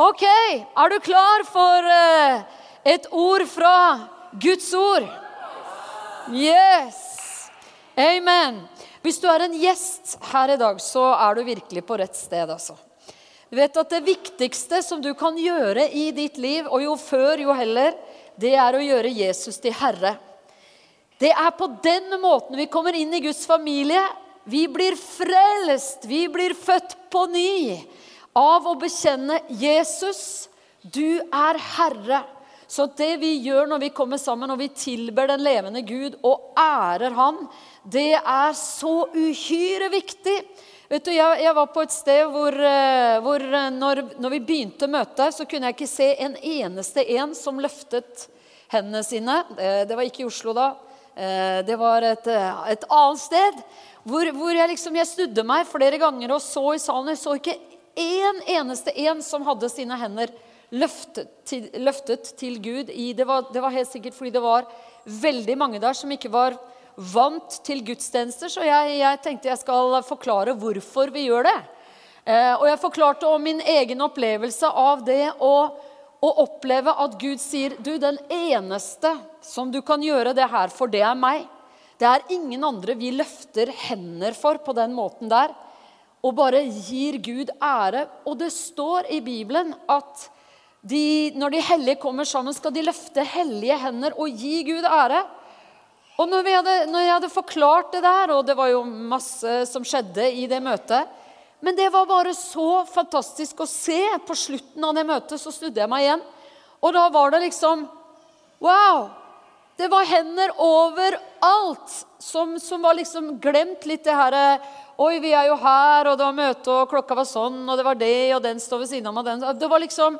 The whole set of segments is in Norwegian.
Ok, er du klar for eh, et ord fra Guds ord? Yes! Amen. Hvis du er en gjest her i dag, så er du virkelig på rett sted, altså. Du vet at Det viktigste som du kan gjøre i ditt liv, og jo før, jo heller, det er å gjøre Jesus til herre. Det er på den måten vi kommer inn i Guds familie. Vi blir frelst, vi blir født på ny av å bekjenne Jesus, du er Herre. Så det vi gjør når vi kommer sammen og vi tilber den levende Gud og ærer Han, det er så uhyre viktig. Vet du, jeg, jeg var på et sted hvor, eh, hvor eh, når, når, vi begynte møtet, så kunne jeg ikke se en eneste en som løftet hendene sine. Det, det var ikke i Oslo da. Eh, det var et, et annet sted. Hvor, hvor jeg, liksom, jeg snudde meg flere ganger og så i salen. Jeg så ikke én eneste en som hadde sine hender løftet til, løftet til Gud. Det, var, det, var, helt sikkert fordi det var veldig mange der som ikke var vant til gudstjenester. Så jeg, jeg tenkte jeg skal forklare hvorfor vi gjør det. Eh, og jeg forklarte om min egen opplevelse av det å, å oppleve at Gud sier du, den eneste som du kan gjøre det her for, det er meg. Det er ingen andre vi løfter hender for på den måten der og bare gir Gud ære. Og det står i Bibelen at de, når de hellige kommer sammen, skal de løfte hellige hender og gi Gud ære. Og når, hadde, når, jeg hadde forklart det der, og det var jo masse som skjedde i det møtet Men det var bare så fantastisk å se. På slutten av det møtet så snudde jeg meg igjen. Og da var det liksom Wow! Det var hender overalt som, som var liksom glemt litt det her Oi, vi er jo her, og det var møte, og klokka var sånn, og det var det, og den står ved siden av meg, den Det var liksom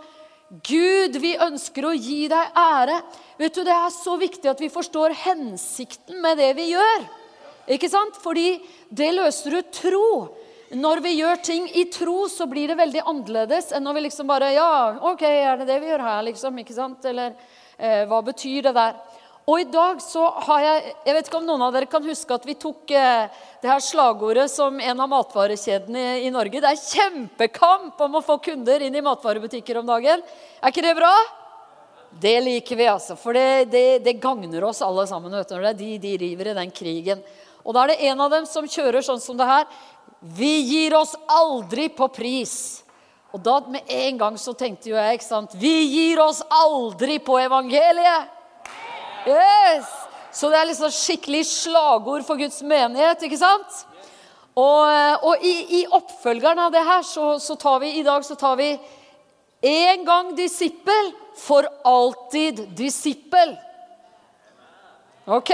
Gud, vi ønsker å gi deg ære. Vet du, Det er så viktig at vi forstår hensikten med det vi gjør. Ikke sant? Fordi det løser ut tro. Når vi gjør ting i tro, så blir det veldig annerledes enn når vi liksom bare Ja, OK, er det det vi gjør her, liksom? Ikke sant? Eller eh, hva betyr det der? Og i dag så har jeg Jeg vet ikke om noen av dere kan huske at vi tok eh, det her slagordet som en av matvarekjedene i, i Norge. Det er kjempekamp om å få kunder inn i matvarebutikker om dagen. Er ikke det bra? Det liker vi, altså. For det, det, det gagner oss alle sammen. Vet du. De, de river i den krigen. Og da er det en av dem som kjører sånn som det her. Vi gir oss aldri på pris. Og da med en gang så tenkte jo jeg, ikke sant Vi gir oss aldri på evangeliet. Yes! Så det er liksom skikkelig slagord for Guds menighet, ikke sant? Og, og i, i, oppfølgeren av det her så, så, tar vi i dag så tar vi en gang disippel, for alltid disippel. Ok.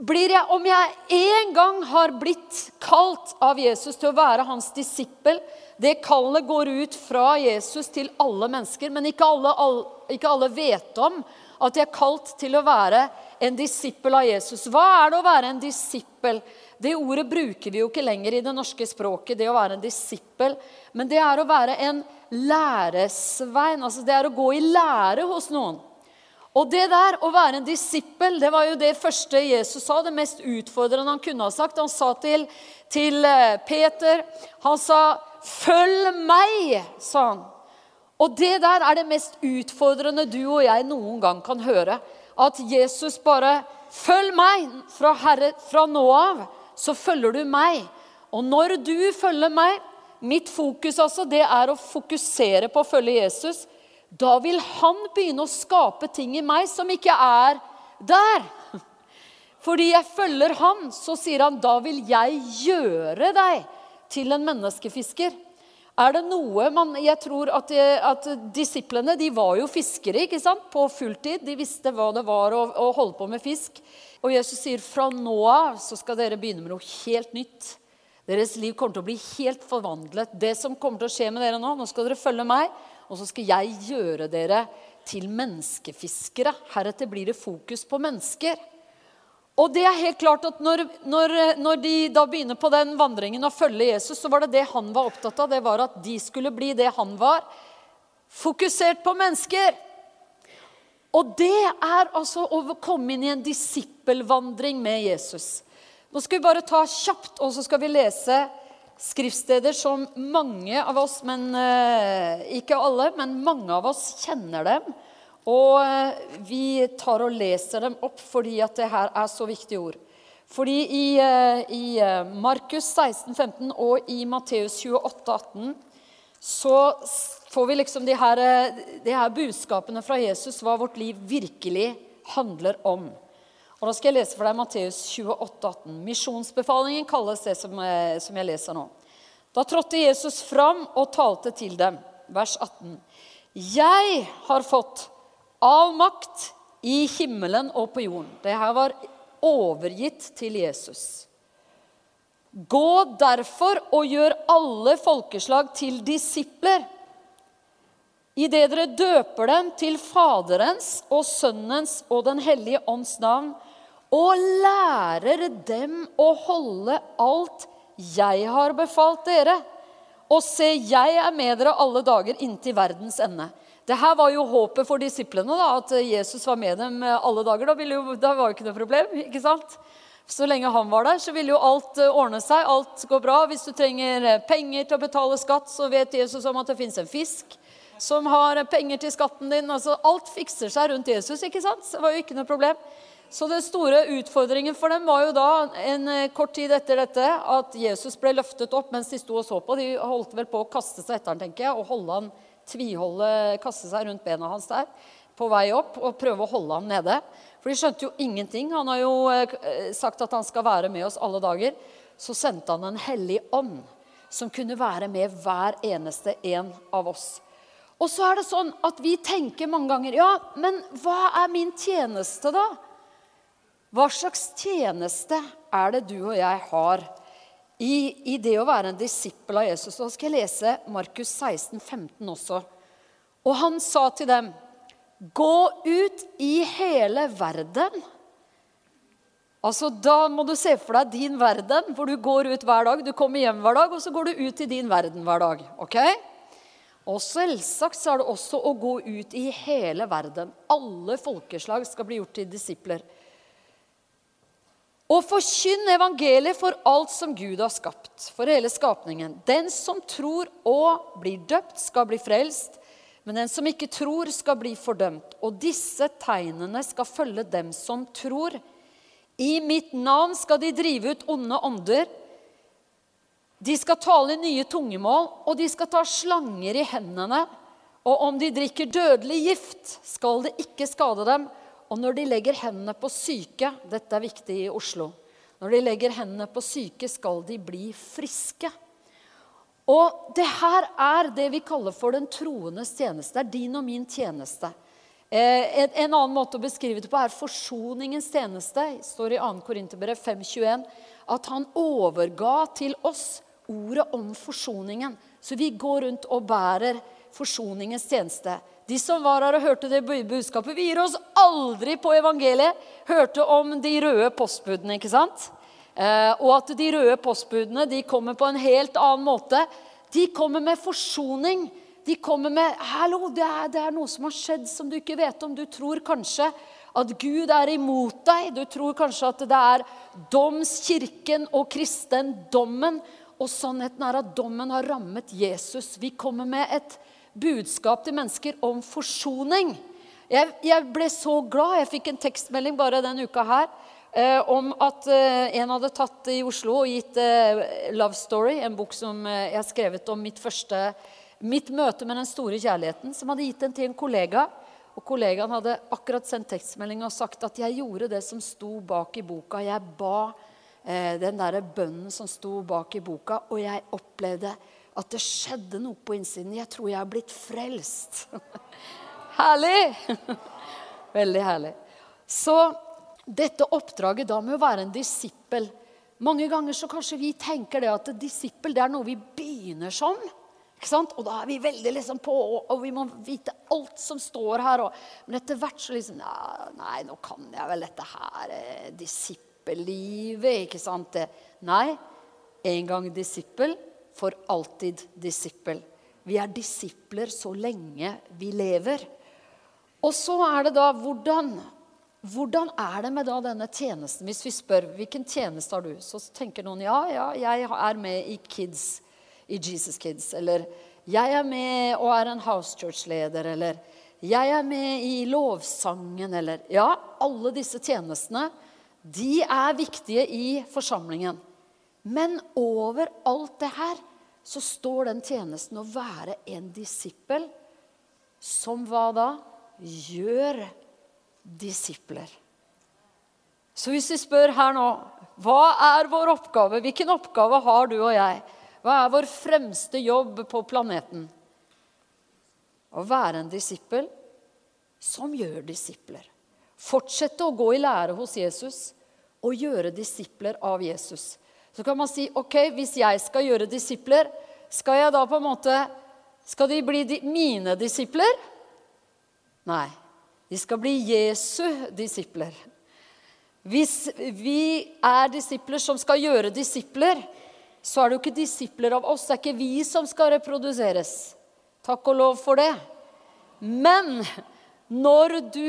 Blir jeg, om jeg en gang har blitt kalt av Jesus til å være hans disippel Det kallet går ut fra Jesus til alle mennesker, men ikke alle, alle, ikke alle vet om at de er kalt til å være en disippel av Jesus. Hva er det å være en disippel? Det ordet bruker vi jo ikke lenger i det norske språket, det å være en disippel. Men det er å være en læresvein. Altså det er å gå i lære hos noen. Og det der, å være en disippel, det var jo det første Jesus sa, det mest utfordrende han kunne ha sagt. Han sa til, til eh, Peter Han sa 'Følg meg', sa han. Og det der er det mest utfordrende du og jeg noen gang kan høre. At Jesus bare Følg meg! Fra, Herre, fra nå av så følger du meg. Og når du følger meg Mitt fokus altså, det er å fokusere på å følge Jesus. Da vil han begynne å skape ting i meg som ikke er der. Fordi jeg følger han, så sier han, da vil jeg gjøre deg til en menneskefisker. Er det noe man, Jeg tror at, at, disiplene de var jo fiskere ikke sant? på fulltid. De visste hva det var å, å holde på med fisk. Og Jesus sier fra nå av så skal dere begynne med noe helt nytt. Deres liv kommer til å bli helt forvandlet. Det som kommer til å skje med dere nå, nå skal dere følge meg, og så skal jeg gjøre dere til menneskefiskere. Heretter blir det fokus på mennesker. Og det er helt klart at når, når, når, de da begynner på den vandringen og følger Jesus, så var det det han var opptatt av. Det var at de skulle bli det han var. Fokusert på mennesker. Og det er altså å komme inn i en disippelvandring med Jesus. Nå skal vi bare ta kjapt, og så skal vi lese skriftsteder som mange av oss, men eh, ikke alle, men mange av oss kjenner dem. Og eh, vi tar og leser dem opp fordi at det her er så viktige ord. Fordi i, eh, i Markus 16, 15 og i Matteus 28, 18 så får vi liksom de her, de her budskapene fra Jesus hva vårt liv virkelig handler om. Og Da skal jeg lese for deg Matteus 28, 18. Misjonsbefalingen kalles det som, eh, som jeg leser nå. Da trådte Jesus fram og talte til dem. Vers 18. Jeg har fått all makt i himmelen og på jorden. Det her var overgitt til Jesus. Gå derfor og gjør alle folkeslag til disipler idet dere døper dem til Faderens og Sønnens og Den hellige ånds navn, og lærer dem å holde alt jeg har befalt dere. Og se, jeg er med dere alle dager inntil verdens ende. Dette var jo håpet for disiplene, da, at Jesus var med dem alle dager. Da, jo, da var jo ikke noe problem. ikke sant? Så lenge han var der, så ville jo alt eh, ordne seg. Alt går bra. Hvis du trenger eh, penger til å betale skatt, så vet Jesus om at det fins en fisk som har penger til skatten din. Altså, alt fikser seg rundt Jesus. ikke sant? Det var jo ikke noe problem. Så den store utfordringen for dem var jo da en eh, kort tid etter dette at Jesus ble løftet opp mens de sto og så på. De holdt vel på å kaste seg etter han, tenker jeg, og holde han, tviholde, kaste seg rundt bena hans der på vei opp og prøve å holde ham nede. For de skjønte jo ingenting. Han har jo eh, sagt at han skal være med oss alle dager. Så sendte han en hellig ånd som kunne være med hver eneste en av oss. Og så er det sånn at vi tenker mange ganger Ja, men hva er min tjeneste, da? Hva slags tjeneste er det du og jeg har i, i det å være en disippel av Jesus? Da skal jeg lese Markus 16, 15 også. Og han sa til dem, gå ut i hele verden. Altså, Da må du se for deg din verden, hvor du går ut hver dag. Du kommer hjem hver dag, og så går du ut i din verden hver dag. ok? Og selvsagt så er det også å gå ut i hele verden. Alle folkeslag skal bli gjort til disipler. Og forkynn evangeliet for alt som Gud har skapt, for hele skapningen. Den som tror og blir døpt, skal bli frelst, men den som ikke tror, skal bli fordømt. Og disse tegnene skal følge dem som tror. I mitt navn skal de drive ut onde ånder. De skal tale nye tungemål, og de skal ta slanger i hendene. Og om de drikker dødelig gift, skal det ikke skade dem. Og når de legger hendene på syke Dette er viktig i Oslo. Når de legger hendene på syke, skal de bli friske. Og det her er det vi kaller for den troendes tjeneste. Det er din og min tjeneste. Eh, en, en, annen måte å beskrive det på er forsoningens tjeneste. Det står i 2. Korinterbrev 5,21 at han overga til oss ordet om forsoningen. Så vi går rundt og bærer forsoningens tjeneste. De som var her og hørte det budskapet, vi gir oss aldri på evangeliet. Hørte om de røde postbudene, ikke sant? Eh, og at de røde postbudene de kommer på en helt annen måte. De kommer med forsoning. De kommer med 'Hallo, det er, det er noe som har skjedd som du ikke vet om.' Du tror kanskje at Gud er imot deg. Du tror kanskje at det er domskirken og kristendommen. Og sannheten er at dommen har rammet Jesus. Vi kommer med et budskap til mennesker om forsoning. Jeg, jeg, ble så glad. Jeg fikk en tekstmelding bare denne uka her eh, om at eh, en hadde tatt i Oslo og gitt eh, 'Love Story', en bok som eh, jeg har skrevet om mitt første mitt møte med den store kjærligheten, som hadde gitt den til en kollega. Og Kollegaen hadde akkurat sendt tekstmelding og sagt at 'jeg gjorde det som sto bak i boka'. Jeg ba eh, den derre bønnen som sto bak i boka, og jeg opplevde at det skjedde noe på innsiden. Jeg tror jeg har blitt frelst. herlig! Veldig herlig. Så dette oppdraget da med å være en disippel Mange ganger så kanskje vi tenker det at disippel det er noe vi begynner som. Ikke sant? Og da er vi veldig liksom på, og vi må vite alt som står her. Og, men etter hvert så liksom Nei, nå kan jeg vel dette her eh, disippellivet, ikke sant? Nei. En gang disippel, for alltid disippel. Vi er disipler så lenge vi lever. Og så er det da hvordan hvordan er det med da denne tjenesten? Hvis vi spør hvilken tjeneste har du, så tenker noen ja, ja, jeg er med i Kids, i Jesus Kids. Eller jeg er med og er en house church-leder. Eller jeg er med i lovsangen. Eller Ja, alle disse tjenestene, de er viktige i forsamlingen. Men over alt det her så står den tjenesten å være en disippel som hva da? Gjør disipler. Så hvis vi spør her nå hva er vår oppgave? Hvilken oppgave har du og jeg? Hva er vår fremste jobb på planeten? Å være en disippel som gjør disipler. Fortsette å gå i lære hos Jesus og gjøre disipler av Jesus. Så kan man si ok, hvis jeg skal gjøre disipler, skal jeg da på en måte Skal de bli mine disipler? Nei. De skal bli Jesu disipler. Hvis vi er disipler som skal gjøre disipler, så er det jo ikke disipler av oss. Det er ikke vi som skal reproduseres. Takk og lov for det. Men når du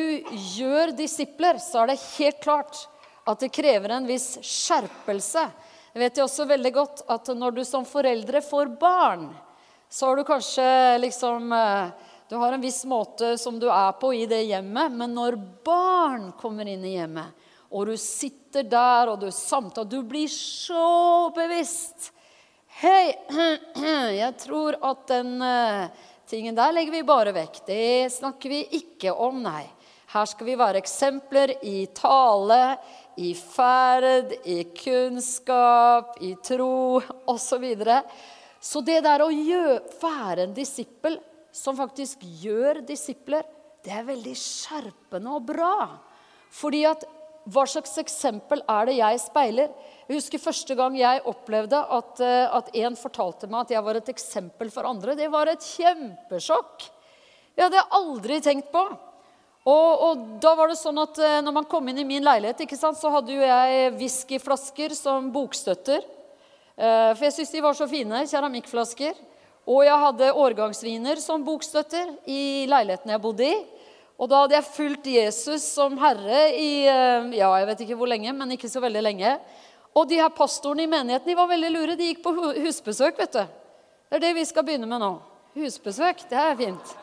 gjør disipler, så er det helt klart at det krever en viss skjerpelse. Jeg vet jo også veldig godt at når du som foreldre får barn, så har du kanskje liksom eh, du har en viss måte som du er på i det hjemmet, men når barn kommer inn i hjemmet, og du sitter der og du samtaler Du blir så bevisst. Hei, jeg tror at den uh, tingen der legger vi bare vekk. Det snakker vi ikke om, nei. Her skal vi være eksempler i tale, i ferd, i kunnskap, i tro osv. Så, videre. så det der å gjøre, være en disippel som faktisk gjør disipler, det er veldig skjerpende og bra. Fordi at hva slags eksempel er det jeg speiler? Jeg husker første gang jeg opplevde at, eh, at en fortalte meg at jeg var et eksempel for andre. Det var et kjempesjokk. Jeg hadde aldri tenkt på. Og, og, da var det sånn at eh, når man kom inn i min leilighet, sant, så hadde jo jeg whiskyflasker som bokstøtter. Eh, for jeg syntes de var så fine. Keramikkflasker. Og jeg hadde årgangsviner som bokstøtter i leiligheten jeg bodde i. Og da hadde jeg fulgt Jesus som herre i eh, ja, jeg vet ikke hvor lenge, men ikke så veldig lenge. Og de her pastorene i menigheten de var veldig lure. De gikk på husbesøk. vet du. Det er det vi skal begynne med nå. Husbesøk, det er fint.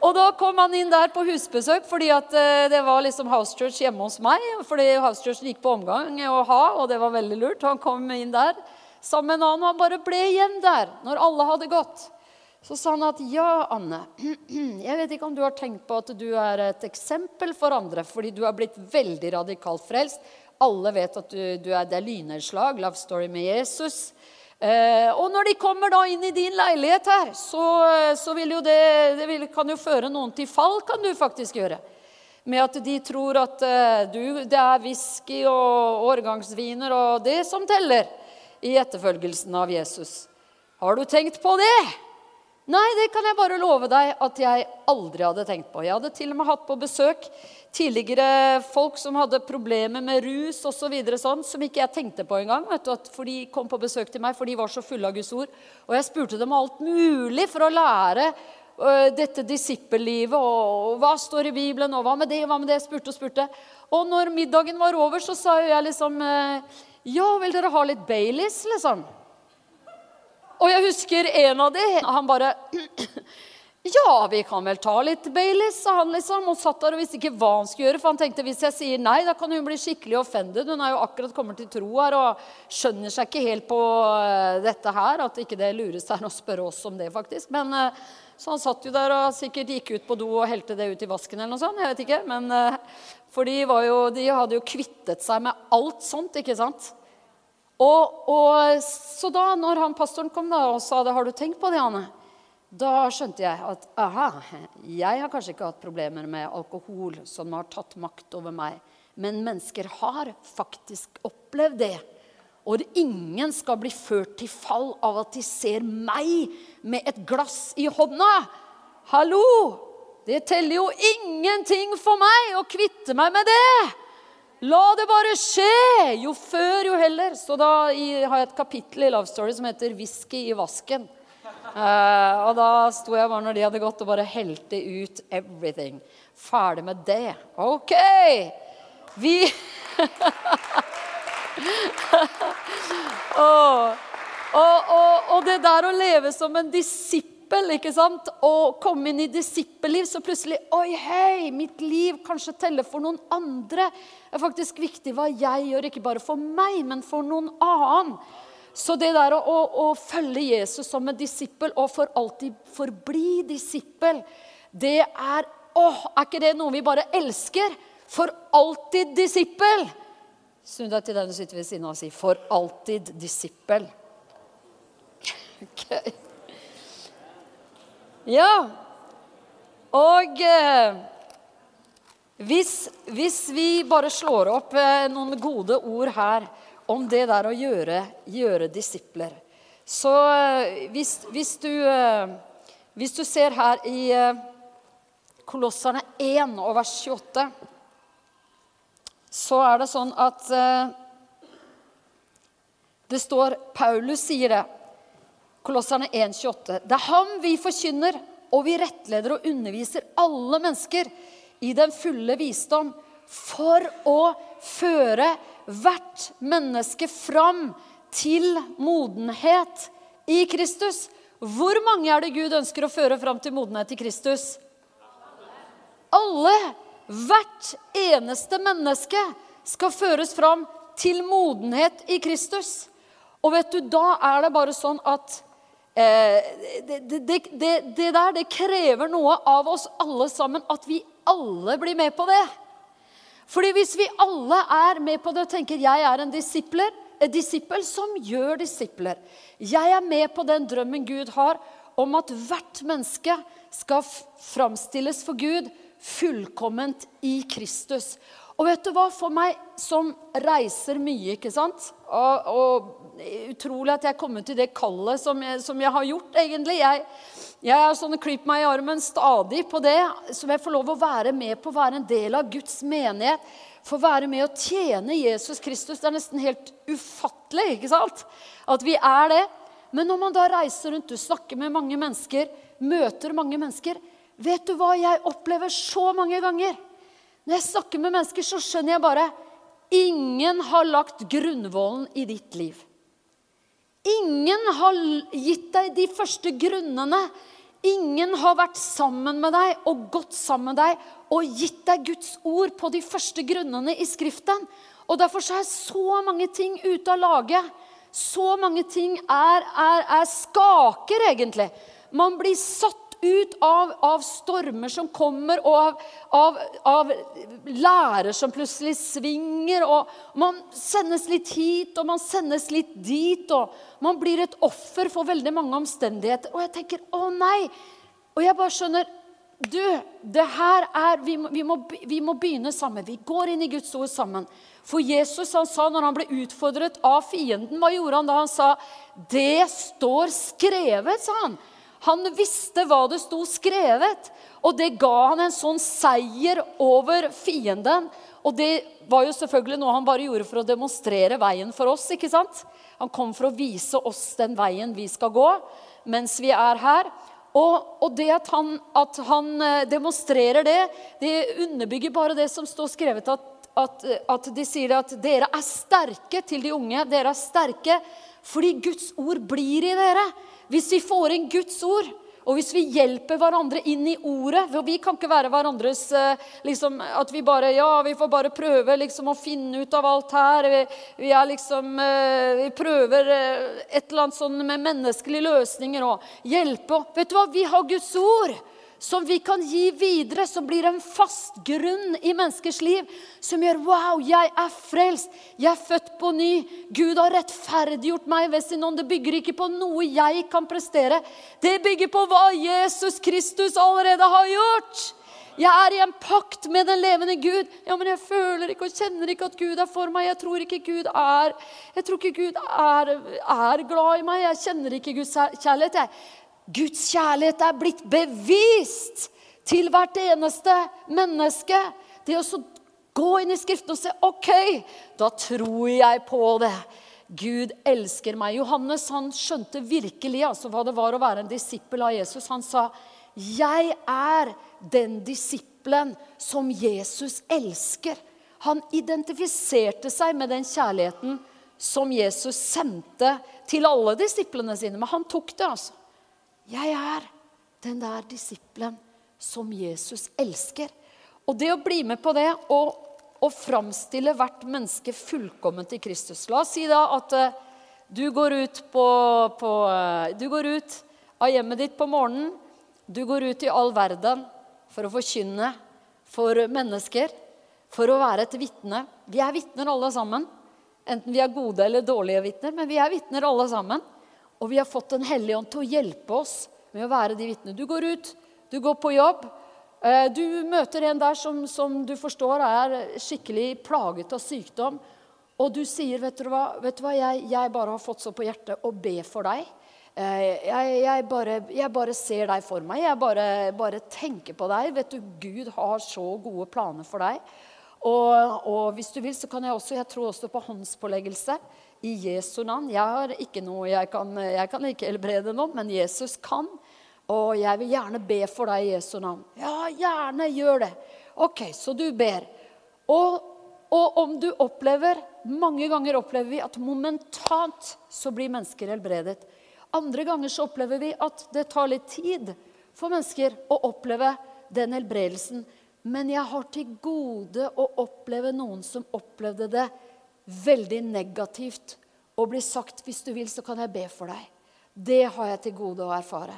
Og da kom han inn der på husbesøk fordi at eh, det var liksom house church hjemme hos meg. Fordi house church gikk på omgang å ha, og det var veldig lurt. Han kom inn der sammen med en annen, han bare ble igjen der når alle hadde gått. Så sa han at ja, Anne, jeg vet ikke om du har tenkt på at du er et eksempel for andre, fordi du har blitt veldig radikalt frelst. Alle vet at du, du er, det er lynnedslag, love story med Jesus. Eh, og når de kommer da inn i din leilighet her, så, så vil jo det, det vil, kan jo føre noen til fall, kan du faktisk gjøre. Med at de tror at eh, du, det er whisky og årgangsviner og det som teller i etterfølgelsen av Jesus. Har du tenkt på det? Nei, det kan jeg bare love deg at jeg aldri hadde tenkt på. Jeg hadde til og med hatt på besøk tidligere folk som hadde problemer med rus osv. Så videre, sånn, som ikke jeg tenkte på engang. For de kom på besøk til meg, for de var så fulle av Guds ord. Og jeg spurte dem alt mulig for å lære uh, dette disippellivet. Og, og, hva står i Bibelen, og hva med det, hva med det? Spurte og spurte. Og når middagen var over, så sa jo jeg liksom uh, ja, vil dere ha litt Baileys, liksom? Og jeg husker en av de, han bare Ja, vi kan vel ta litt Baileys, sa han liksom. Og satt der og visste ikke hva han skulle gjøre. For han tenkte hvis jeg sier nei, da kan hun bli skikkelig offended. Hun er jo akkurat kommet til tro her og skjønner seg ikke helt på uh, dette her. At ikke det lureste er å spørre oss om det, faktisk. Men uh, Så han satt jo der og sikkert gikk ut på do og helte det ut i vasken eller noe sånt. Jeg vet ikke. Men uh, for de, jo, de, hadde jo kvittet seg med alt sånt, ikke sant? Og, og, så da når han pastoren kom da og sa det, 'Har du tenkt på det, Anne?' Da skjønte jeg at aha, jeg har kanskje ikke hatt problemer med alkohol som har tatt makt over meg, men mennesker har faktisk opplevd det. Og ingen skal bli ført til fall av at de ser meg med et glass i hånda. Hallo! Det teller jo ingenting for meg å kvitte meg med det. La det bare skje! Jo før, jo heller. Så da har jeg et kapittel i Love Story som heter 'Whisky i vasken'. Uh, og da sto jeg bare når de hadde gått, og bare helte ut everything. Ferdig med det. OK! Vi og, og, og, det der å leve som en disippel, ikke sant? og komme inn i disippelliv, så plutselig Oi, hei, mitt liv kanskje teller for noen andre. Det er faktisk viktig hva jeg gjør, ikke bare for meg, men for noen annen. Så det der å, å, å følge Jesus som en disippel og for alltid forbli disippel, det er Åh, er ikke det noe vi bare elsker? For alltid disippel! Snu deg til den du sitter ved siden av og si 'for alltid disippel'. Ok. Ja. Og eh, hvis, hvis, vi bare slår opp eh, noen gode ord her om det der å gjøre, gjøre disipler Så eh, hvis, hvis, du, eh, hvis, du, ser her i eh, Kolosserne 1 og vers 28 så er det sånn at eh, Det står Paulus sier det. Kolosserne 1,28. Det er ham vi forkynner, og vi rettleder og underviser alle mennesker i den fulle visdom for å føre hvert menneske fram til modenhet i Kristus. Hvor mange er det Gud ønsker å føre fram til modenhet i Kristus? Alle! Hvert eneste menneske skal føres fram til modenhet i Kristus. Og vet du, da er det bare sånn at det, det, det, det, der det krever noe av oss alle sammen, at vi alle blir med på det. Fordi hvis vi alle er med på det og tenker jeg er en disipler, en disippel som gjør disipler Jeg er med på den drømmen Gud har om at hvert menneske skal framstilles for Gud fullkomment i Kristus. Og vet du hva? For meg som reiser mye, ikke sant Og, og utrolig at jeg er kommet til det kallet som jeg, som jeg har gjort, egentlig. Jeg, jeg er sånn klyp meg i armen stadig på det, som jeg får lov å være med på, være en del av Guds menighet. Få være med å tjene Jesus Kristus. Det er nesten helt ufattelig ikke sant? at vi er det. Men når man da reiser rundt, du snakker med mange mennesker, møter mange mennesker, Vet du hva jeg opplever så mange ganger? Når jeg snakker med mennesker, så skjønner jeg bare Ingen har lagt grunnvollen i ditt liv. Ingen har gitt deg de første grunnene. Ingen har vært sammen med deg og gått sammen med deg og gitt deg Guds ord på de første grunnene i Skriften. Og Derfor er så mange ting ute av lage. Så mange ting er, er, er skaker, egentlig. Man blir satt ut av, av stormer som kommer, og av, av, av, lærer som plutselig svinger. og Man sendes litt hit, og man sendes litt dit. og Man blir et offer for veldig mange omstendigheter. Og jeg tenker å nei! Og jeg bare skjønner du, det her er, vi må, vi, må, vi må, begynne sammen. Vi går inn i Guds ord sammen. For Jesus han sa når han ble utfordret av fienden, hva gjorde han da? Han sa, 'Det står skrevet', sa han. Han visste hva det sto skrevet, og det ga han en sånn seier over fienden. Og det var jo selvfølgelig noe han bare gjorde for å demonstrere veien for oss. ikke sant? Han kom for å vise oss den veien vi skal gå mens vi er her. Og, og det at han, at han, eh, demonstrerer det, det underbygger bare det som står skrevet, at, at, at de sier at dere er sterke til de unge. Dere er sterke fordi Guds ord blir i dere. Hvis vi får inn Guds ord, og hvis vi hjelper hverandre inn i ordet For vi kan ikke være hverandres eh, liksom, At vi bare Ja, vi får bare prøve liksom, å finne ut av alt her. Vi, vi, liksom, eh, vi prøver eh, et eller annet sånn med menneskelige løsninger og hjelpe. Vet du hva? Vi har Guds ord som vi kan gi videre, som blir en fast grunn i menneskers liv. Som gjør 'wow, jeg er frelst, jeg er født på ny'. Gud har rettferdiggjort meg ved sin ånd. Det bygger ikke på noe jeg kan prestere. Det bygger på hva Jesus Kristus allerede har gjort. Jeg er i en pakt med den levende Gud. Ja, Men jeg føler ikke og kjenner ikke at Gud er for meg. Jeg tror ikke Gud er, ikke Gud er, er glad i meg. Jeg kjenner ikke Guds kjærlighet. Jeg. Guds kjærlighet er blitt bevist til hvert eneste menneske. Det å gå inn i Skriften og se OK, da tror jeg på det. Gud elsker meg. Johannes han skjønte virkelig altså, hva det var å være en disippel av Jesus. Han sa, 'Jeg er den disippelen som Jesus elsker'. Han identifiserte seg med den kjærligheten som Jesus sendte til alle disiplene sine. Men han tok det, altså. 'Jeg er den der disippelen som Jesus elsker'. Og det å bli med på det og, og framstille hvert menneske fullkomment i Kristus La oss si da at uh, du, går på, på, uh, du går ut av hjemmet ditt på morgenen. Du går ut i all verden for å forkynne for mennesker, for å være et vitne. Vi er vitner alle sammen. Enten vi er gode eller dårlige vitner, men vi er vitner alle sammen. Og vi har fått Den hellige ånd til å hjelpe oss med å være de vitnene. Du går ut, du går på jobb, Eh, du møter en der som, som, du forstår er skikkelig plaget av sykdom. Og du sier, 'Vet du hva, vet du hva jeg, jeg, bare har fått så på hjertet å be for deg.' Eh, jeg, jeg, bare, jeg bare, ser deg for meg. Jeg bare, bare, tenker på deg. Vet du, Gud har så gode planer for deg. Og, og hvis du vil, så kan jeg også Jeg tror også på håndspåleggelse i Jesu navn. Jeg har ikke noe, jeg kan, jeg kan ikke helbrede noen, men Jesus kan. Og jeg vil gjerne be for deg i Jesu navn. Ja, gjerne gjør det. Ok, så du ber. Og, og, om du opplever Mange ganger opplever vi at momentant så blir mennesker helbredet. Andre ganger så opplever vi at det tar litt tid for mennesker å oppleve den helbredelsen. Men jeg har til gode å oppleve noen som opplevde det veldig negativt og blir sagt 'Hvis du vil, så kan jeg be for deg'. Det har jeg til gode å erfare.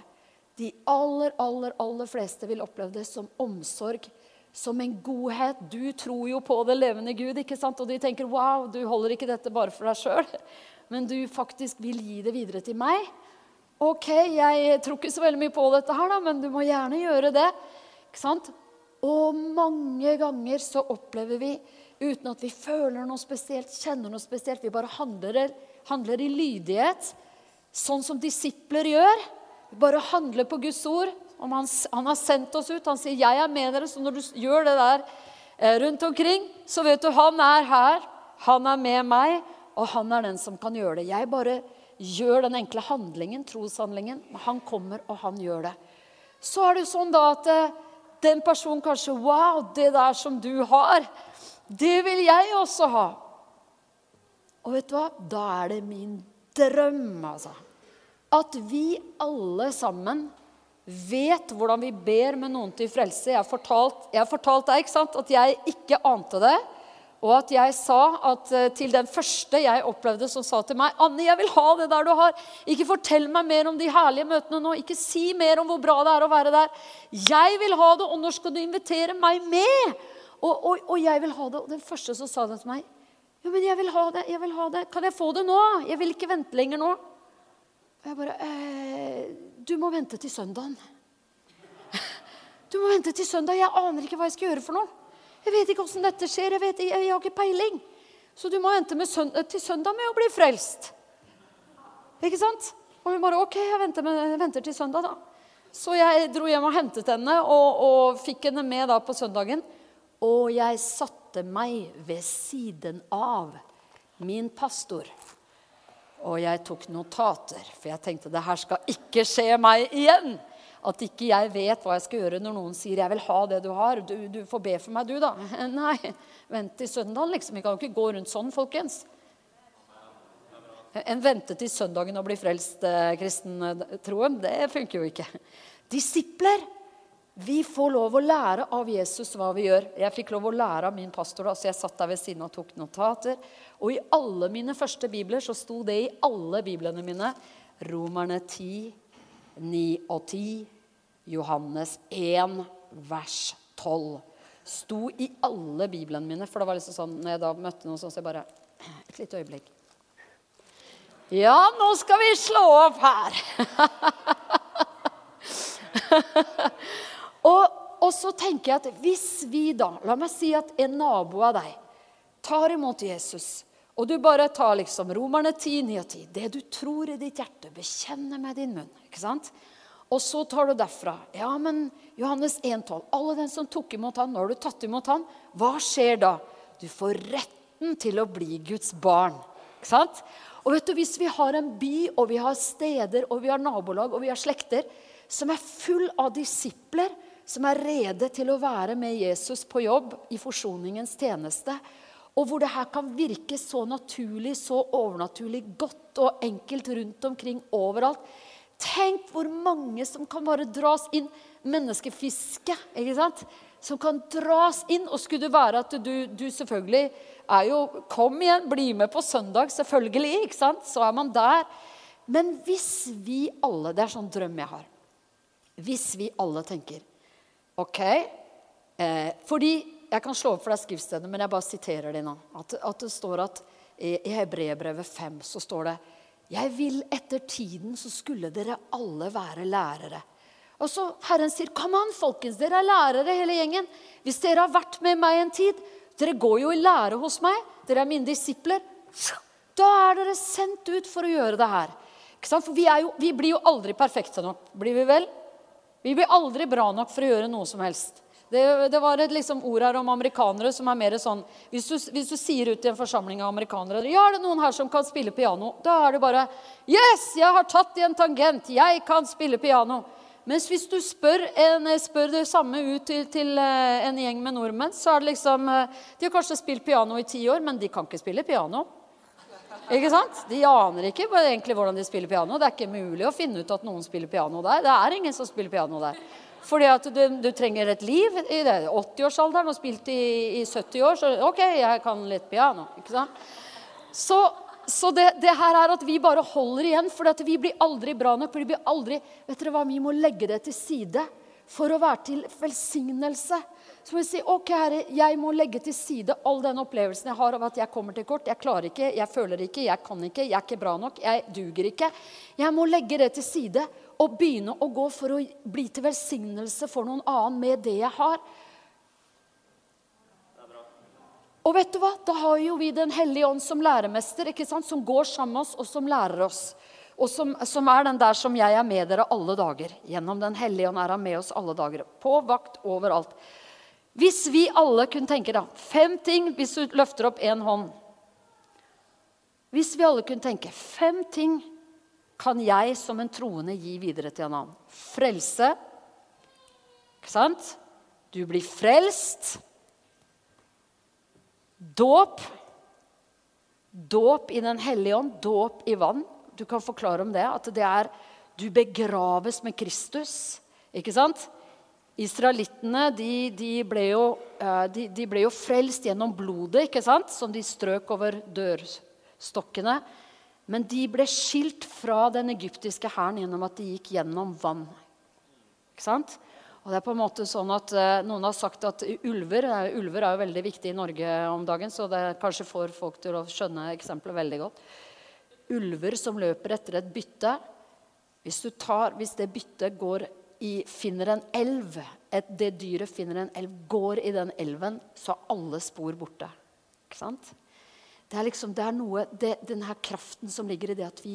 De aller, aller, aller fleste vil oppleve det som omsorg, som en godhet. Du tror jo på det levende Gud, ikke sant? og de tenker wow, du holder ikke dette bare for deg sjøl, men du faktisk vil gi det videre til meg. Ok, jeg tror ikke så veldig mye på dette her, da, men du må gjerne gjøre det. Ikke sant? Og mange ganger så opplever vi, uten at vi føler noe spesielt, kjenner noe spesielt, vi bare handler, handler i lydighet, sånn som disipler gjør Vi bare handler på Guds ord. Han, han, har sendt oss ut. Han sier 'Jeg er med dere'. Så når du gjør det der eh, rundt omkring, så vet du han er her. Han er med meg, og han er den som kan gjøre det. Jeg bare gjør den enkle handlingen, troshandlingen. Han kommer, og han gjør det. Så er det jo sånn da at eh, den personen kanskje 'Wow, det der som du har, det vil jeg også ha'. Og vet du hva? Da er det min drøm, altså at vi alle sammen vet hvordan vi ber med noen til frelse. Jeg har fortalt, fortalt deg ikke sant, at jeg ikke ante det. Og at jeg sa at eh, til den første jeg opplevde, som sa til meg 'Anne, jeg vil ha det der du har. Ikke fortell meg mer om de herlige møtene nå. Ikke si mer om hvor bra det er å være der. Jeg vil ha det, og når skal du invitere meg med?' Og, og, og jeg vil ha det. Og den første som sa det til meg 'Ja, men jeg vil ha det. jeg vil ha det. Kan jeg få det nå? Jeg vil ikke vente lenger nå.' Og jeg bare eh, Du må vente til søndagen. Du må vente til søndag. Jeg aner ikke hva jeg skal gjøre for noe. Jeg vet ikke åssen dette skjer. Jeg, vet, jeg, jeg, har ikke peiling. Så du må vente søndag, til søndag med å bli frelst. Ikke sant? Og hun bare OK, jeg venter, med, venter, til søndag, da. Så jeg dro hjem og hentet henne og, og fikk henne med da på søndagen. Og jeg satte meg ved siden av min pastor. Og jeg tok notater, for jeg tenkte det her skal ikke skje meg igjen. At ikke jeg vet hva jeg skal gjøre når noen sier 'jeg vil ha det du har'. Du, du får be for meg, du, da. Nei, vent til søndag, liksom. Vi kan jo ikke gå rundt sånn, folkens. En vente til søndagen og bli frelst, kristen troen, det funker jo ikke. Disipler vi får lov å lære av Jesus hva vi gjør. Jeg fikk lov å lære av min pastor, da, så jeg satt der ved siden og tok notater. Og i alle mine første bibler så sto det i alle biblene mine Romerne 10, 9 og 10, Johannes 1, vers 12. Sto i alle biblene mine. For det var liksom sånn, når jeg da møtte noen sånn, så jeg bare Et lite øyeblikk. Ja, nå skal vi slå opp her. Og, og, så tenker jeg at hvis vi da La meg si at en nabo av deg tar imot Jesus, og du bare tar liksom Romerne 10, 9 og 10 Det du tror i ditt hjerte, bekjenner med din munn. ikke sant? Og så tar du derfra. Ja, men Johannes 1,12. Alle den som tok imot han, har du tatt imot han. Hva skjer da? Du får retten til å bli Guds barn. Ikke sant? Og vet du, Hvis vi har en by, og vi har steder, og vi har nabolag og vi har slekter som er full av disipler som er rede til å være med Jesus på jobb i forsoningens tjeneste, og hvor det her kan virke så naturlig, så overnaturlig, godt og enkelt rundt omkring overalt Tenk hvor mange som kan bare dras inn. Menneskefiske, ikke sant? Som kan dras inn. Og skulle det være at du, du selvfølgelig er jo Kom igjen, bli med på søndag, selvfølgelig. ikke sant? Så er man der. Men hvis vi alle Det er sånn drøm jeg har. Hvis vi alle tenker OK eh, Fordi jeg kan slå opp for deg skriftstedet, men jeg bare siterer det nå. At, at det står at i, i Hebreerbrevet 5 så står det jeg vil etter tiden så skulle dere alle være lærere. Og så Herren sier, 'Kom an, folkens, dere er lærere hele gjengen.' 'Hvis dere har vært med meg en tid' 'Dere går jo i lære hos meg. Dere er mine disipler.' Da er dere sendt ut for å gjøre det her. For vi, jo, vi blir jo aldri perfekte nok, blir vi vel? Vi blir aldri bra nok for å gjøre noe som helst. Det, det, var et liksom ord her om amerikanere som er mer sånn hvis du, hvis du, sier ut i en forsamling av amerikanere ja, er det noen her som kan spille piano, da er det bare Yes, jeg har tatt i en tangent. Jeg kan spille piano. Mens hvis du spør, en, spør det samme ut til, til, eh, en gjeng med nordmenn, så er det liksom eh, De har kanskje spilt piano i ti år, men de kan ikke spille piano. Ikke sant? De aner ikke egentlig hvordan de spiller piano. Det er ikke mulig å finne ut at noen spiller piano der. Det er ingen som spiller piano der. Fordi at du, du, trenger et liv i 80-årsalderen og spilt i, i, 70 år. Så OK, jeg kan litt piano. ikke sant? Så, så det, det, her er at vi bare holder igjen, for vi blir aldri bra nok. for vi blir aldri, vet dere hva, Vi må legge det til side for å være til velsignelse. Så må vi si ok, herre, jeg må legge til side all den opplevelsen jeg har av at jeg kommer til kort. Jeg klarer ikke, jeg føler ikke, jeg kan ikke, jeg er ikke bra nok, jeg duger ikke. Jeg må legge det til side og begynne å gå for å bli til velsignelse for noen annen med det jeg har. Og vet du hva? Da har jo vi Den hellige ånd som læremester, ikke sant? som går sammen med oss, og som lærer oss. Og som, som, er den der som jeg er med dere alle dager. Gjennom Den hellige ånd er han med oss alle dager. På vakt overalt. Hvis vi alle kunne tenke da, fem ting hvis du løfter opp én hånd Hvis vi alle kunne tenke fem ting kan jeg som en troende gi videre til en annen. Frelse. Ikke sant? Du blir frelst. Dåp. Dåp i Den hellige ånd. Dåp i vann. Du kan forklare om det. At det er du begraves med Kristus. Ikke sant? Israelittene de, de, ble jo, eh, de, de ble jo frelst gjennom blodet ikke sant? som de strøk over dørstokkene. Men de ble skilt fra den egyptiske hæren gjennom at de gikk gjennom vann. Ikke sant? Og det er på en måte sånn at uh, Noen har sagt at ulver, uh, ulver er jo veldig viktig i Norge om dagen, så det kanskje får folk til å skjønne eksempelet veldig godt. Ulver som løper etter et bytte. Hvis, tar, hvis det byttet går i, finner en elv, et, det dyret finner en elv, går i den elven, så er alle spor borte. Ikke sant? Det er liksom, det er noe, det, den her kraften som ligger i det at vi,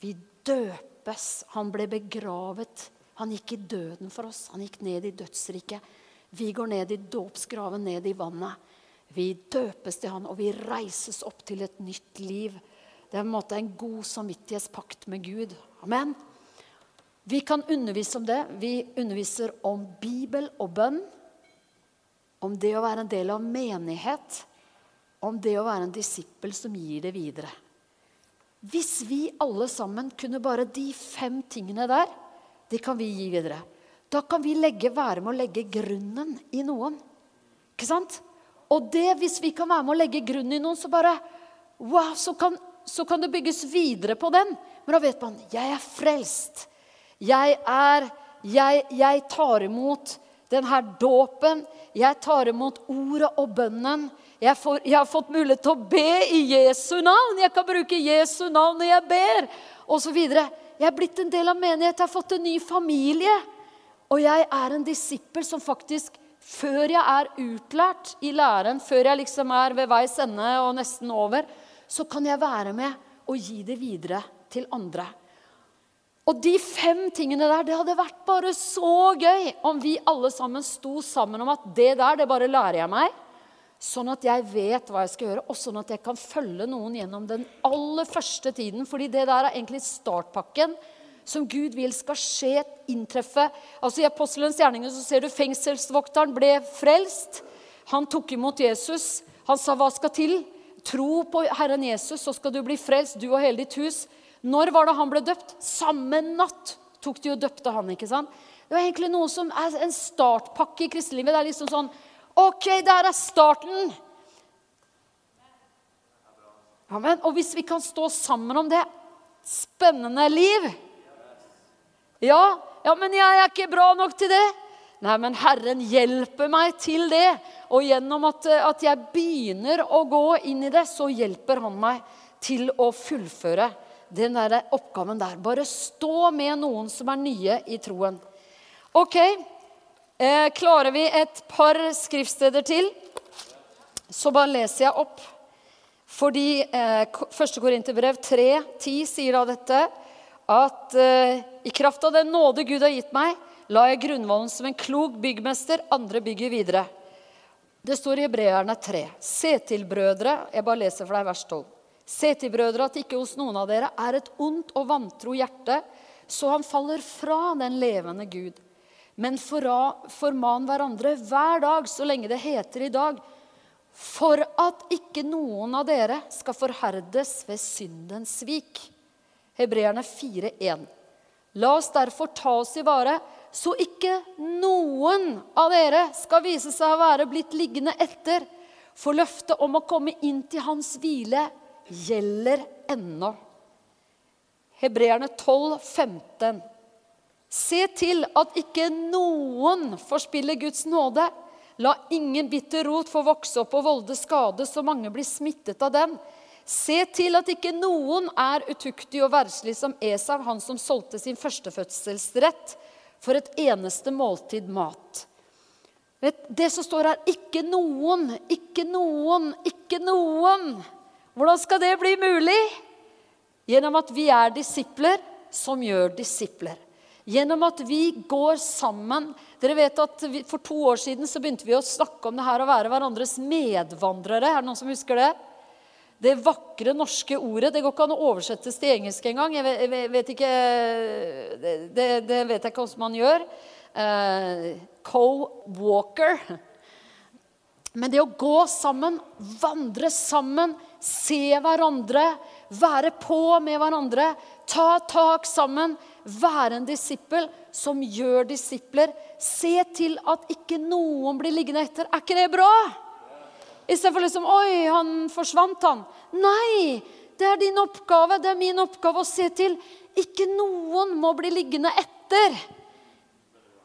vi døpes. Han ble begravet. Han gikk i døden for oss. Han gikk ned i dødsriket. Vi går ned i dåpsgraven, ned i vannet. Vi døpes til han, og vi reises opp til et nytt liv. Det er en måte en god samvittighetspakt med Gud. Amen. Vi kan undervise om det. Vi underviser om Bibel og bønn. Om det å være en del av menighet om det å være en disippel som gir det videre. Hvis vi alle sammen kunne bare de fem tingene der, det kan vi gi videre. Da kan vi legge, være med å legge grunnen i noen. Ikke sant? Og det, hvis vi kan være med å legge grunnen i noen, så bare Wow, så kan, så kan det bygges videre på den. Men da vet man jeg er frelst. Jeg er Jeg, jeg tar imot denne dåpen. Jeg tar imot ordet og bønnen. Jeg, får, jeg, har fått mulighet til å be i Jesu navn. Jeg kan bruke Jesu navn når jeg ber, osv. Jeg er blitt en del av menighet, jeg har fått en ny familie. Og jeg er en disippel som faktisk, før jeg er utlært i læren, før jeg liksom er ved veis ende og nesten over, så kan jeg være med og gi det videre til andre. Og de fem tingene der, det hadde vært bare så gøy om vi alle sammen sto sammen om at det der, det bare lærer jeg meg. Sånn at jeg vet hva jeg skal gjøre, og sånn at jeg kan følge noen gjennom den aller første tiden. Fordi det der er egentlig startpakken som Gud vil skal skje, inntreffe. Altså I apostelens gjerninger så ser du fengselsvokteren ble frelst. Han tok imot Jesus. Han sa, 'Hva skal til?' Tro på Herren Jesus, så skal du bli frelst, du og hele ditt hus. Når var det han ble døpt? Samme natt tok de og døpte han. ikke sant? Det var egentlig noe som er en startpakke i kristenlivet. Det er liksom sånn OK, der er starten. Amen. Og hvis vi kan stå sammen om det Spennende liv. Ja, ja, men jeg er ikke bra nok til det. Nei, men Herren hjelper meg til det. Og gjennom at, at jeg begynner å gå inn i det, så hjelper han meg til å fullføre den der oppgaven der. Bare stå med noen som er nye i troen. Ok, eh, klarer vi et par skriftsteder til, så bare leser jeg opp. Fordi eh, 1. Korinterbrev 3,10 sier da dette at eh, i kraft av den nåde Gud har gitt meg, la jeg grunnvollen som en klok byggmester, andre bygger videre. Det står i Hebreerne 3. Se til, brødre Jeg bare leser for deg vers 12. Se til, brødre, at ikke hos noen av dere er et ondt og vantro hjerte, så han faller fra den levende Gud. Men forman hverandre hver dag, så lenge det heter i dag, for at ikke noen av dere skal forherdes ved syndens svik. Hebreerne 4,1. La oss derfor ta oss i vare, så ikke noen av dere skal vise seg å være blitt liggende etter. For løftet om å komme inn til hans hvile gjelder ennå. Hebreerne 12, 15. Se til at ikke noen forspiller Guds nåde. La ingen bitter rot få vokse opp og volde skade, så mange blir smittet av den. Se til at ikke noen er utuktig og verdslig som Esau, han som solgte sin førstefødselsrett for et eneste måltid mat. Det som står her ikke noen, ikke noen, ikke noen. Hvordan skal det bli mulig? Gjennom at vi er disipler som gjør disipler. Gjennom at vi går sammen. Dere vet at vi, For to år siden så begynte vi å snakke om det her å være hverandres medvandrere. Er det noen som husker det? Det vakre norske ordet. Det går ikke an å oversettes til engelsk engang. Jeg vet, jeg vet ikke, det, det, vet jeg ikke hvordan man gjør. Uh, Co-walker. Men det å gå sammen, vandre sammen, se hverandre, være på med hverandre, ta tak sammen, være en disippel som gjør disipler. Se til at ikke noen blir liggende etter. Er ikke det bra? Istedenfor liksom Oi, han forsvant, han. Nei! Det er din oppgave, det er min oppgave å se til. Ikke noen må bli liggende etter.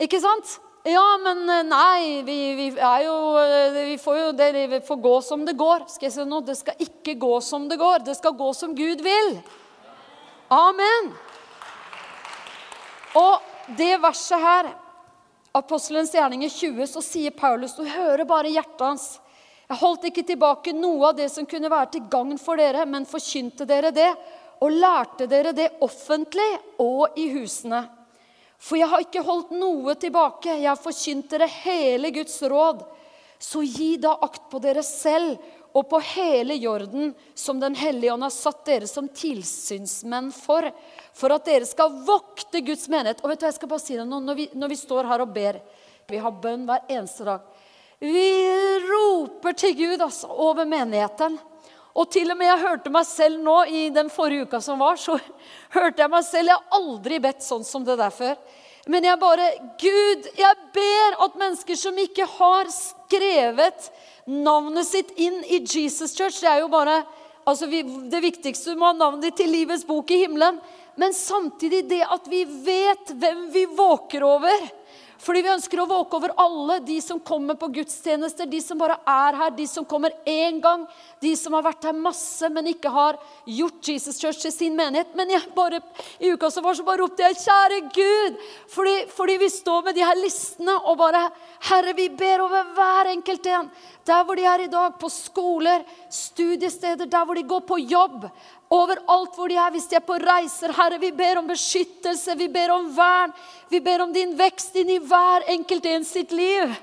Ikke sant? Ja, men eh, nei, vi, vi er jo eh, Vi får jo det, vi får gå som det går. Skal jeg si noe? Det skal ikke gå som det går. Det skal gå som Gud vil. Amen. Og det verset her, Apostelens gjerninger 20, så sier Paulus Du hører bare hjertet hans. Jeg holdt ikke tilbake noe av det som kunne være til gagn for dere, men forkynte dere det og lærte dere det offentlig og i husene. For jeg har ikke holdt noe tilbake. Jeg har forkynt dere hele Guds råd. Så gi da akt på dere selv og på hele jorden som Den hellige ånd har satt dere som tilsynsmenn for, for at dere skal vokte Guds menighet. Og vet du, jeg skal bare si det nå, når vi, når vi står her og ber Vi har bønn hver eneste dag. Vi roper til Gud altså, over menigheten. Og til og med jeg hørte meg selv nå i den forrige uka som var, så hørte jeg meg selv. Jeg har aldri bedt sånn som det der før. Men jeg bare Gud, jeg ber at mennesker som ikke har skrevet navnet sitt inn i Jesus Church Det er jo bare altså vi, det viktigste. Du må ha navnet ditt til livets bok i himmelen. Men samtidig det at vi vet hvem vi våker over. Fordi vi ønsker å våke over alle, de som kommer på gudstjenester, de som bare er her, de som kommer én gang, de som har vært her masse, men ikke har gjort Jesus Church til sin menighet. Men jeg bare, i uka som var, så bare ropte jeg 'Kjære Gud', fordi, fordi vi står med de her listene og bare 'Herre, vi ber over hver enkelt en'. Der hvor de er i dag, på skoler, studiesteder, der hvor de går på jobb. Overalt hvor de er, hvis de er på reiser. Herre, vi ber om beskyttelse, vi ber om vern. Vi ber om din vekst inn i hver enkelt en sitt liv.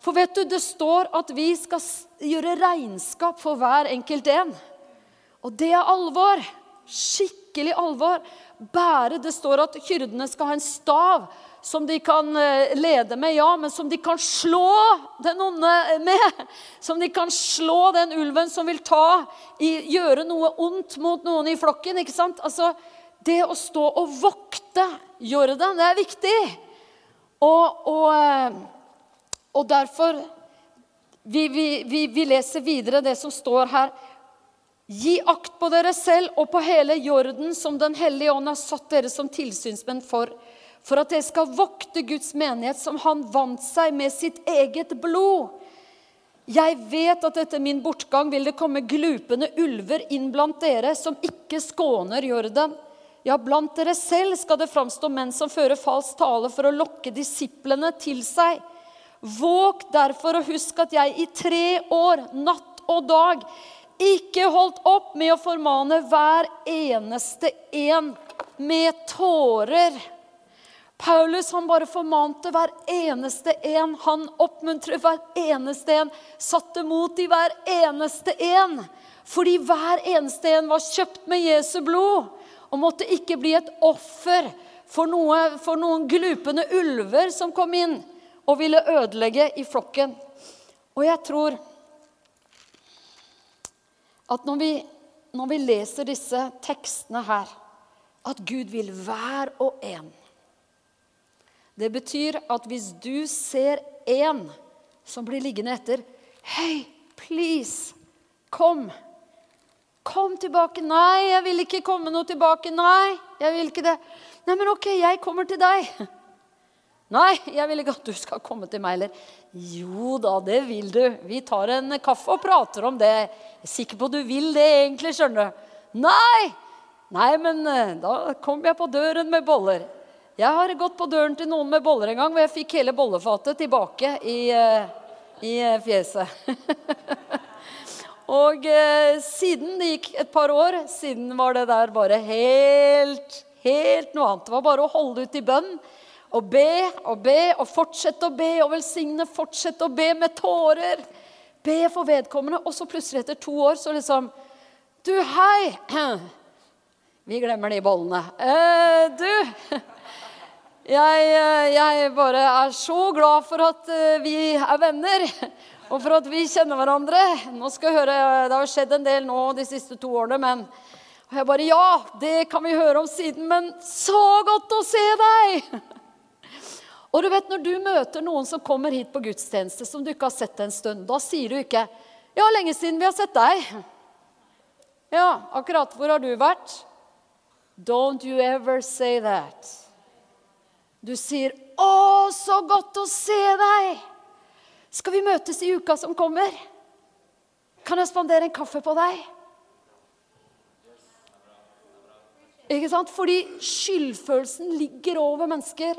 For vet du, det står at vi skal gjøre regnskap for hver enkelt en. Og det er alvor. Skikkelig alvor. Bære Det står at hyrdene skal ha en stav som de kan eh, lede med, ja, men som de kan slå den onde med. Som de kan slå den ulven som vil ta, gjøre noe ondt mot noen i flokken. ikke sant? Altså, Det å stå og vokte Jordan, det er viktig. Og, og, eh, og derfor vi, vi, vi, vi leser videre det som står her. Gi akt på dere selv og på hele Jorden, som Den hellige ånd har satt dere som tilsynsmenn for for at dere skal vokte Guds menighet, som han vant seg med sitt eget blod. Jeg vet at etter min bortgang vil det komme glupende ulver inn blant dere, som ikke skåner jorden. Ja, blant dere selv skal det framstå menn som fører falsk tale for å lokke disiplene til seg. Våg derfor og husk at jeg i tre år, natt og dag, ikke holdt opp med å formane hver eneste en med tårer. Paulus han bare formante hver eneste en. Han oppmuntret hver eneste en, satte mot i hver eneste en. Fordi hver eneste en var kjøpt med Jesu blod og måtte ikke bli et offer for, noe, for noen glupende ulver som kom inn og ville ødelegge i flokken. Og jeg tror at når vi, når vi leser disse tekstene her, at Gud vil hver og en det betyr at hvis du ser en som blir liggende etter Hei, please, kom. Kom tilbake. Nei, jeg vil ikke komme noe tilbake. Nei, jeg vil ikke det. Nei, men ok, jeg kommer til deg. Nei, jeg vil ikke at du skal komme til meg heller. Jo da, det vil du. Vi tar en kaffe og prater om det. Jeg er sikker på at du vil det egentlig, skjønner du. Nei! Nei, men eh, da kom jeg på døren med boller. Jeg har gått på døren til noen med boller en gang, og jeg fikk hele bollefatet tilbake i, eh, i eh, fjeset. og eh, siden det gikk et par år, siden var det der bare helt, helt noe annet. Det var bare å holde ut i bønn og be og be og fortsette å be og velsigne, fortsette å be med tårer. Be for vedkommende. Og så plutselig, etter to år, så liksom Du, hei! Vi glemmer de bollene. Eh, du jeg, eh, jeg, bare er så glad for at eh, vi er venner, og for at vi kjenner hverandre. Nå skal jeg høre, Det har skjedd en del nå de siste to årene, men og jeg bare Ja, det kan vi høre om siden, men så godt å se deg! Og du vet, Når du møter noen som kommer hit på gudstjeneste, som du ikke har sett en stund, da sier du ikke 'Ja, lenge siden vi har sett deg'. Ja, akkurat hvor har du vært? Don't you ever say that. Du sier 'Å, så godt å se deg'. Skal vi møtes i uka som kommer? Kan jeg spandere en kaffe på deg? Ikke sant? Fordi skyldfølelsen ligger over mennesker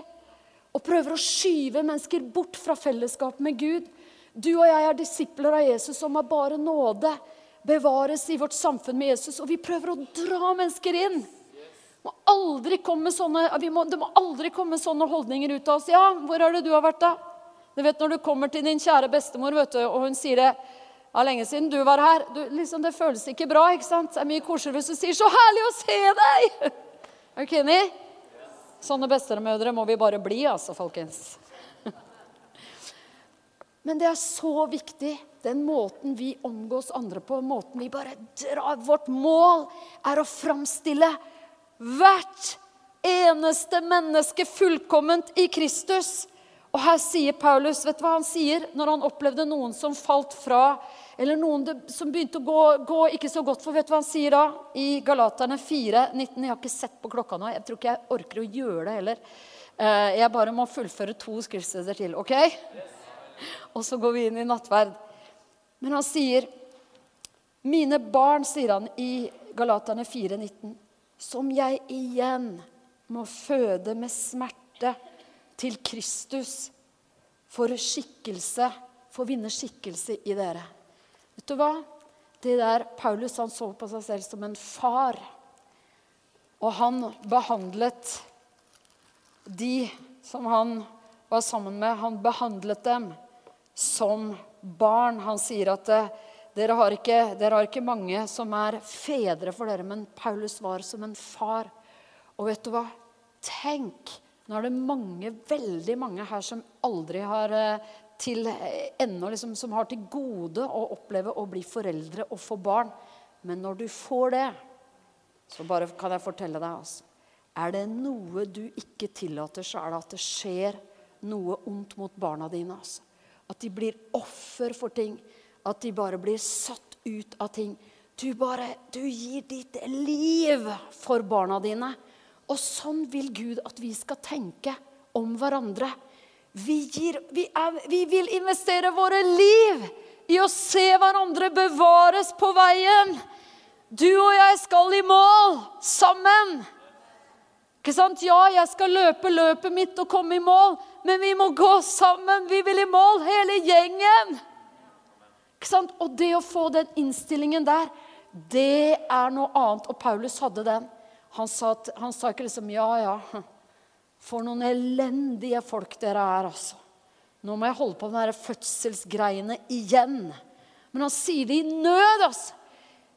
og prøver å skyve mennesker bort fra fellesskapet med Gud. Du og jeg er disipler av Jesus som er bare nåde bevares i vårt samfunn med Jesus. Og vi prøver å dra mennesker inn må aldri komme sånne, må, det må aldri komme sånne holdninger ut av oss. 'Ja, hvor er det du har vært, da?' Du vet Når du kommer til din kjære bestemor, vet du, og hun sier det ja, lenge siden du var her. Du, liksom, det føles ikke bra. ikke sant? Det er mye koseligere hvis du sier 'så herlig å se deg'. Er du enig? Sånne bestemødre må vi bare bli, altså, folkens. Men det er så viktig, den måten vi omgås andre på. måten vi bare drar, Vårt mål er å framstille Hvert eneste menneske fullkomment i Kristus. Og her sier Paulus vet du hva han sier når han opplevde noen som falt fra, eller noen som begynte å gå, gå, ikke så godt for. Vet du hva han sier da? I Galaterne 4, 19. Jeg har ikke sett på klokka nå. Jeg tror ikke jeg orker å gjøre det heller. Eh, jeg bare må fullføre to skriftsteder til. ok? Og så går vi inn i nattverd. Men han sier Mine barn, sier han i Galaterne 4, 19 som jeg igjen må føde med smerte til Kristus for skikkelse, for å vinne skikkelse i dere. Vet du hva? Det der Paulus han så på seg selv som en far. Og han behandlet de som han var sammen med, han behandlet dem som barn. Han sier at eh, dere har, ikke, dere har ikke mange som er fedre for dere, men Paulus var som en far. Og vet du hva? Tenk! Nå er det mange, veldig mange her som aldri har eh, til eh, ennå liksom, Som har til gode å oppleve å bli foreldre og få barn. Men når du får det, så bare kan jeg fortelle deg altså, Er det noe du ikke tillater, så er det at det skjer noe ondt mot barna dine. Altså. At de blir offer for ting. At de bare blir satt ut av ting. Du bare, du gir ditt liv for barna dine. Og sånn vil Gud at vi skal tenke om hverandre. Vi, gir, vi, er, vi vil investere våre liv i å se hverandre bevares på veien. Du og jeg skal i mål sammen. Ikke sant? Ja, jeg skal løpe løpet mitt og komme i mål, men vi må gå sammen. Vi vil i mål, hele gjengen. Og det å få den innstillingen der, det er noe annet. Og Paulus hadde den. Han sa, han sa ikke liksom Ja, ja. For noen elendige folk dere er, altså. Nå må jeg holde på med de fødselsgreiene igjen. Men han sier det i nød, altså.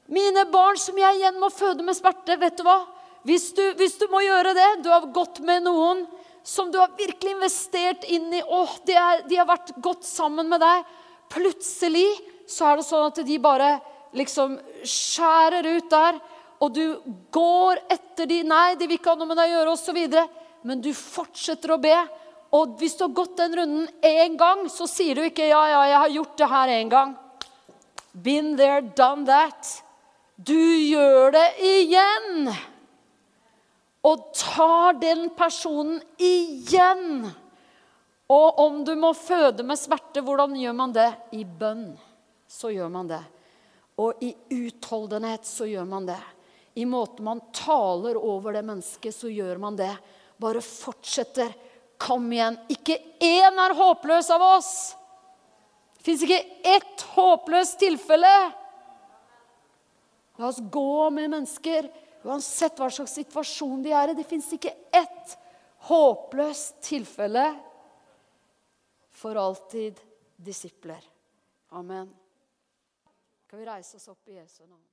Mine barn som jeg igjen må føde med smerte. Vet du hva? Hvis du, hvis du, må gjøre det, du har gått med noen som du har virkelig investert inn i, og de, er, de har vært godt sammen med deg. Plutselig så er det sånn at de bare liksom skjærer ut der. Og du går etter de, nei, de vil ikke ha noe med deg å gjøre, osv. Men du fortsetter å be. Og hvis du har gått den runden én gang, så sier du ikke 'ja, ja, jeg har gjort det her én gang'. Been there, done that. Du gjør det igjen og tar den personen igjen. Og om du må føde med smerte, hvordan gjør man det? I bønn så gjør man det. Og i utholdenhet så gjør man det. I måten man taler over det mennesket, så gjør man det. Bare fortsetter. Kom igjen. Ikke én er håpløs av oss. Det fins ikke ett håpløst tilfelle. La oss gå med mennesker Uansett hva slags situasjon de er i. Det fins ikke ett håpløst tilfelle. For alltid disipler. Amen. Kan vi reise oss opp i Jesu navn?